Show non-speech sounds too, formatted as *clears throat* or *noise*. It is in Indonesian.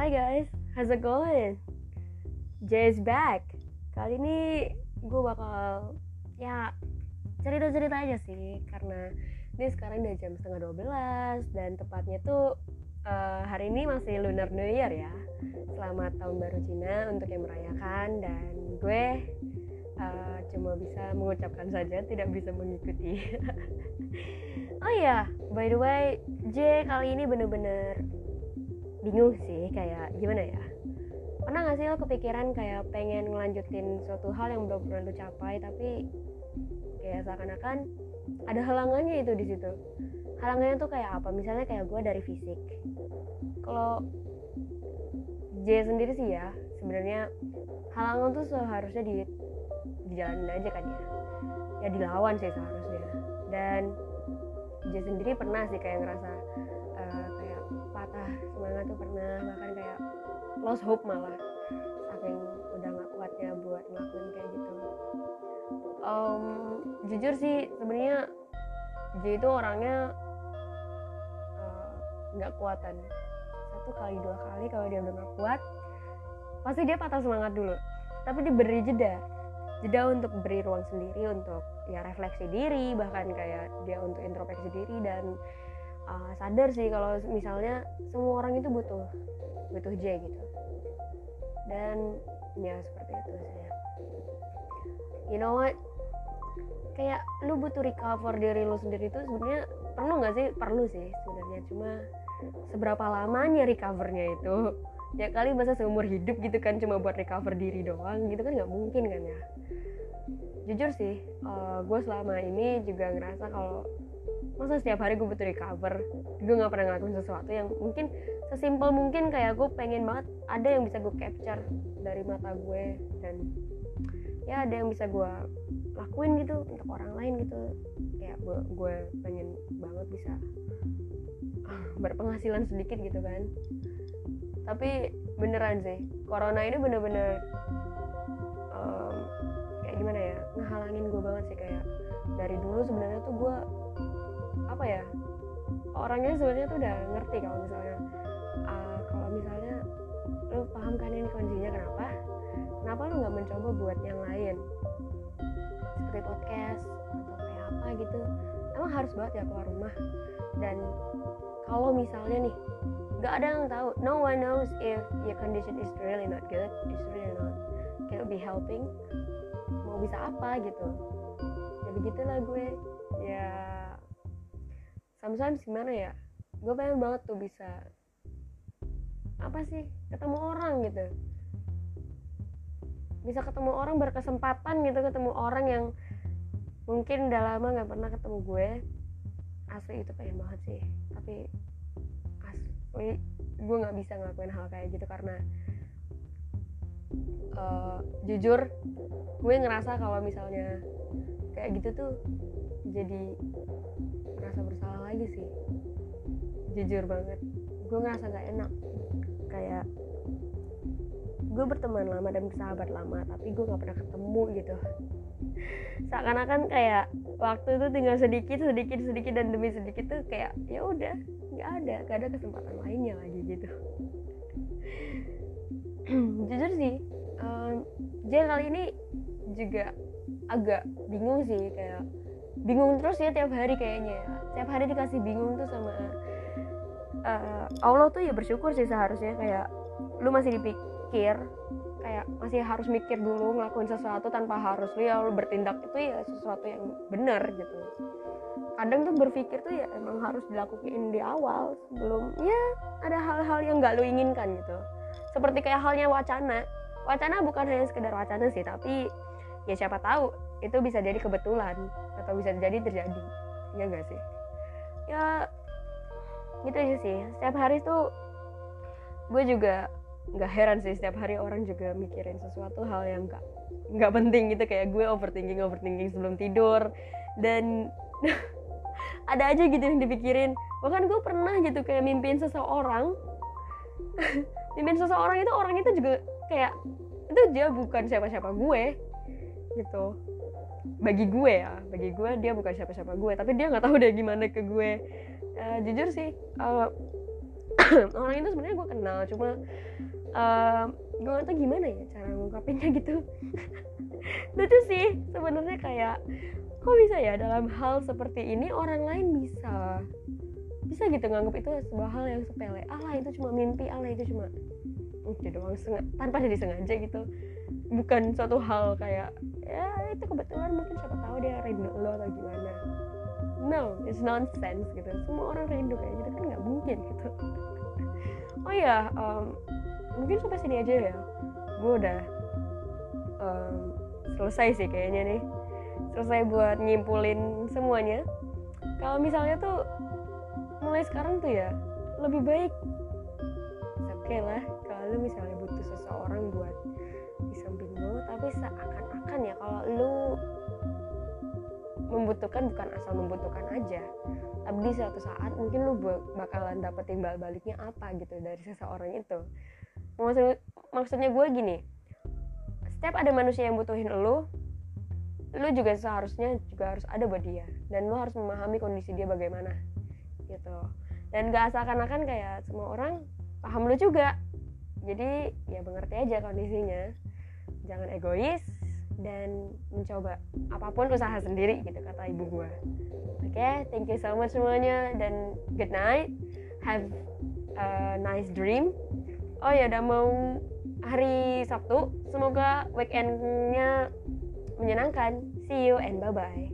Hi guys, how's it going? Jay is back. Kali ini gue bakal ya cerita-cerita aja sih karena ini sekarang udah jam setengah 12 dan tepatnya tuh uh, hari ini masih Lunar New Year ya. Selamat tahun baru Cina untuk yang merayakan dan gue uh, cuma bisa mengucapkan saja tidak bisa mengikuti. *laughs* oh iya, by the way, J kali ini bener-bener bingung sih kayak gimana ya? Pernah gak sih lo kepikiran kayak pengen ngelanjutin suatu hal yang belum pernah lo capai tapi kayak seakan-akan ada halangannya itu di situ? Halangannya tuh kayak apa? Misalnya kayak gue dari fisik. Kalau J sendiri sih ya sebenarnya halangan tuh seharusnya di dijalanin aja kan ya. Ya dilawan sih seharusnya. Dan J sendiri pernah sih kayak ngerasa patah. Semangat tuh pernah bahkan kayak lost hope malah. Saking udah nggak kuatnya buat ngelakuin kayak gitu. Um, jujur sih sebenarnya J itu orangnya eh, nggak uh, kuatan. Satu kali dua kali kalau dia udah nggak kuat pasti dia patah semangat dulu. Tapi diberi jeda. Jeda untuk beri ruang sendiri untuk ya refleksi diri bahkan kayak dia untuk introspeksi diri dan uh, sadar sih kalau misalnya semua orang itu butuh butuh J gitu. Dan ya seperti itu sih. You know what? Kayak lu butuh recover diri lu sendiri itu sebenarnya perlu nggak sih? Perlu sih sebenarnya. Cuma seberapa lamanya recovernya itu ya kali masa seumur hidup gitu kan cuma buat recover diri doang gitu kan nggak mungkin kan ya. Jujur sih uh, gue selama ini juga ngerasa kalau masa setiap hari gue butuh recover gue nggak pernah ngelakuin sesuatu yang mungkin sesimpel mungkin kayak gue pengen banget ada yang bisa gue capture dari mata gue dan ya ada yang bisa gue lakuin gitu untuk orang lain gitu. Kayak gue, gue pengen banget bisa berpenghasilan sedikit gitu kan tapi beneran sih corona ini bener-bener um, kayak gimana ya ngehalangin gue banget sih kayak dari dulu sebenarnya tuh gue apa ya orangnya sebenarnya tuh udah ngerti kalau misalnya uh, kalau misalnya lu paham kan ini kondisinya kenapa kenapa lu nggak mencoba buat yang lain? Seperti podcast atau kayak apa gitu. Emang harus banget ya keluar rumah. Dan kalau misalnya nih nggak ada yang tahu. No one knows if your condition is really not good is really not can be helping. Mau bisa apa gitu. Ya begitulah gue. Ya sometimes gimana ya? Gue pengen banget tuh bisa apa sih? Ketemu orang gitu. Bisa ketemu orang berkesempatan gitu ketemu orang yang mungkin udah lama nggak pernah ketemu gue. Asli itu pengen banget sih. Tapi gue nggak bisa ngelakuin hal kayak gitu karena uh, jujur gue ngerasa kalau misalnya kayak gitu tuh jadi merasa bersalah lagi sih. Jujur banget. Gue ngerasa gak enak. Kayak gue berteman lama dan bersahabat lama tapi gue gak pernah ketemu gitu. *laughs* Seakan-akan kayak waktu itu tinggal sedikit sedikit sedikit dan demi sedikit tuh kayak ya udah nggak ada nggak ada kesempatan lainnya lagi gitu *clears throat* jujur sih um, Jen kali ini juga agak bingung sih kayak bingung terus ya tiap hari kayaknya ya. tiap hari dikasih bingung tuh sama uh, Allah tuh ya bersyukur sih seharusnya kayak lu masih dipikir kayak masih harus mikir dulu ngelakuin sesuatu tanpa harus lu ya lu bertindak itu ya sesuatu yang benar gitu kadang tuh berpikir tuh ya emang harus dilakuin di awal sebelum ya ada hal-hal yang nggak lu inginkan gitu. Seperti kayak halnya wacana. Wacana bukan hanya sekedar wacana sih tapi ya siapa tahu itu bisa jadi kebetulan atau bisa jadi terjadi. Ya gak sih? Ya gitu aja sih. Setiap hari tuh gue juga nggak heran sih setiap hari orang juga mikirin sesuatu hal yang nggak nggak penting gitu. Kayak gue overthinking overthinking sebelum tidur. Dan *laughs* ada aja gitu yang dipikirin. Bahkan gue pernah gitu kayak mimpiin seseorang. *laughs* Mimpiin seseorang itu orang itu juga kayak itu dia bukan siapa-siapa gue gitu. Bagi gue ya bagi gue dia bukan siapa-siapa gue tapi dia nggak tahu deh gimana ke gue. Uh, jujur sih uh, *clears throat* orang itu sebenarnya gue kenal cuma uh, gue gak tau gimana ya cara ngungkapinnya gitu. *laughs* Lucu sih sebenarnya kayak kok bisa ya dalam hal seperti ini orang lain bisa? Bisa gitu nganggap itu sebuah hal yang sepele. Allah itu cuma mimpi Allah itu cuma itu doang sengaja, tanpa disengaja gitu. Bukan suatu hal kayak ya itu kebetulan mungkin siapa tahu dia rindu lo atau gimana. No it's nonsense gitu. Semua orang rindu kayak gitu kan nggak mungkin gitu. *laughs* Oh ya um, mungkin sampai sini aja ya. Gue udah um, selesai sih kayaknya nih selesai buat nyimpulin semuanya kalau misalnya tuh mulai sekarang tuh ya lebih baik. Oke okay lah kalau misalnya butuh seseorang buat di samping lo tapi seakan-akan ya kalau lu membutuhkan bukan asal membutuhkan aja tapi di suatu saat mungkin lu bakalan dapet timbal baliknya apa gitu dari seseorang itu. Maksud maksudnya gue gini setiap ada manusia yang butuhin lu lu juga seharusnya juga harus ada buat dia. Dan lu harus memahami kondisi dia bagaimana gitu. Dan gak seakan-akan kayak semua orang paham lu juga. Jadi ya mengerti aja kondisinya. Jangan egois dan mencoba apa pun usaha sendiri gitu kata ibu gue oke okay, thank you so much semuanya dan good night. Have a nice dream. Oh ya udah mau hari Sabtu. Semoga weekendnya menyenangkan. See you and bye bye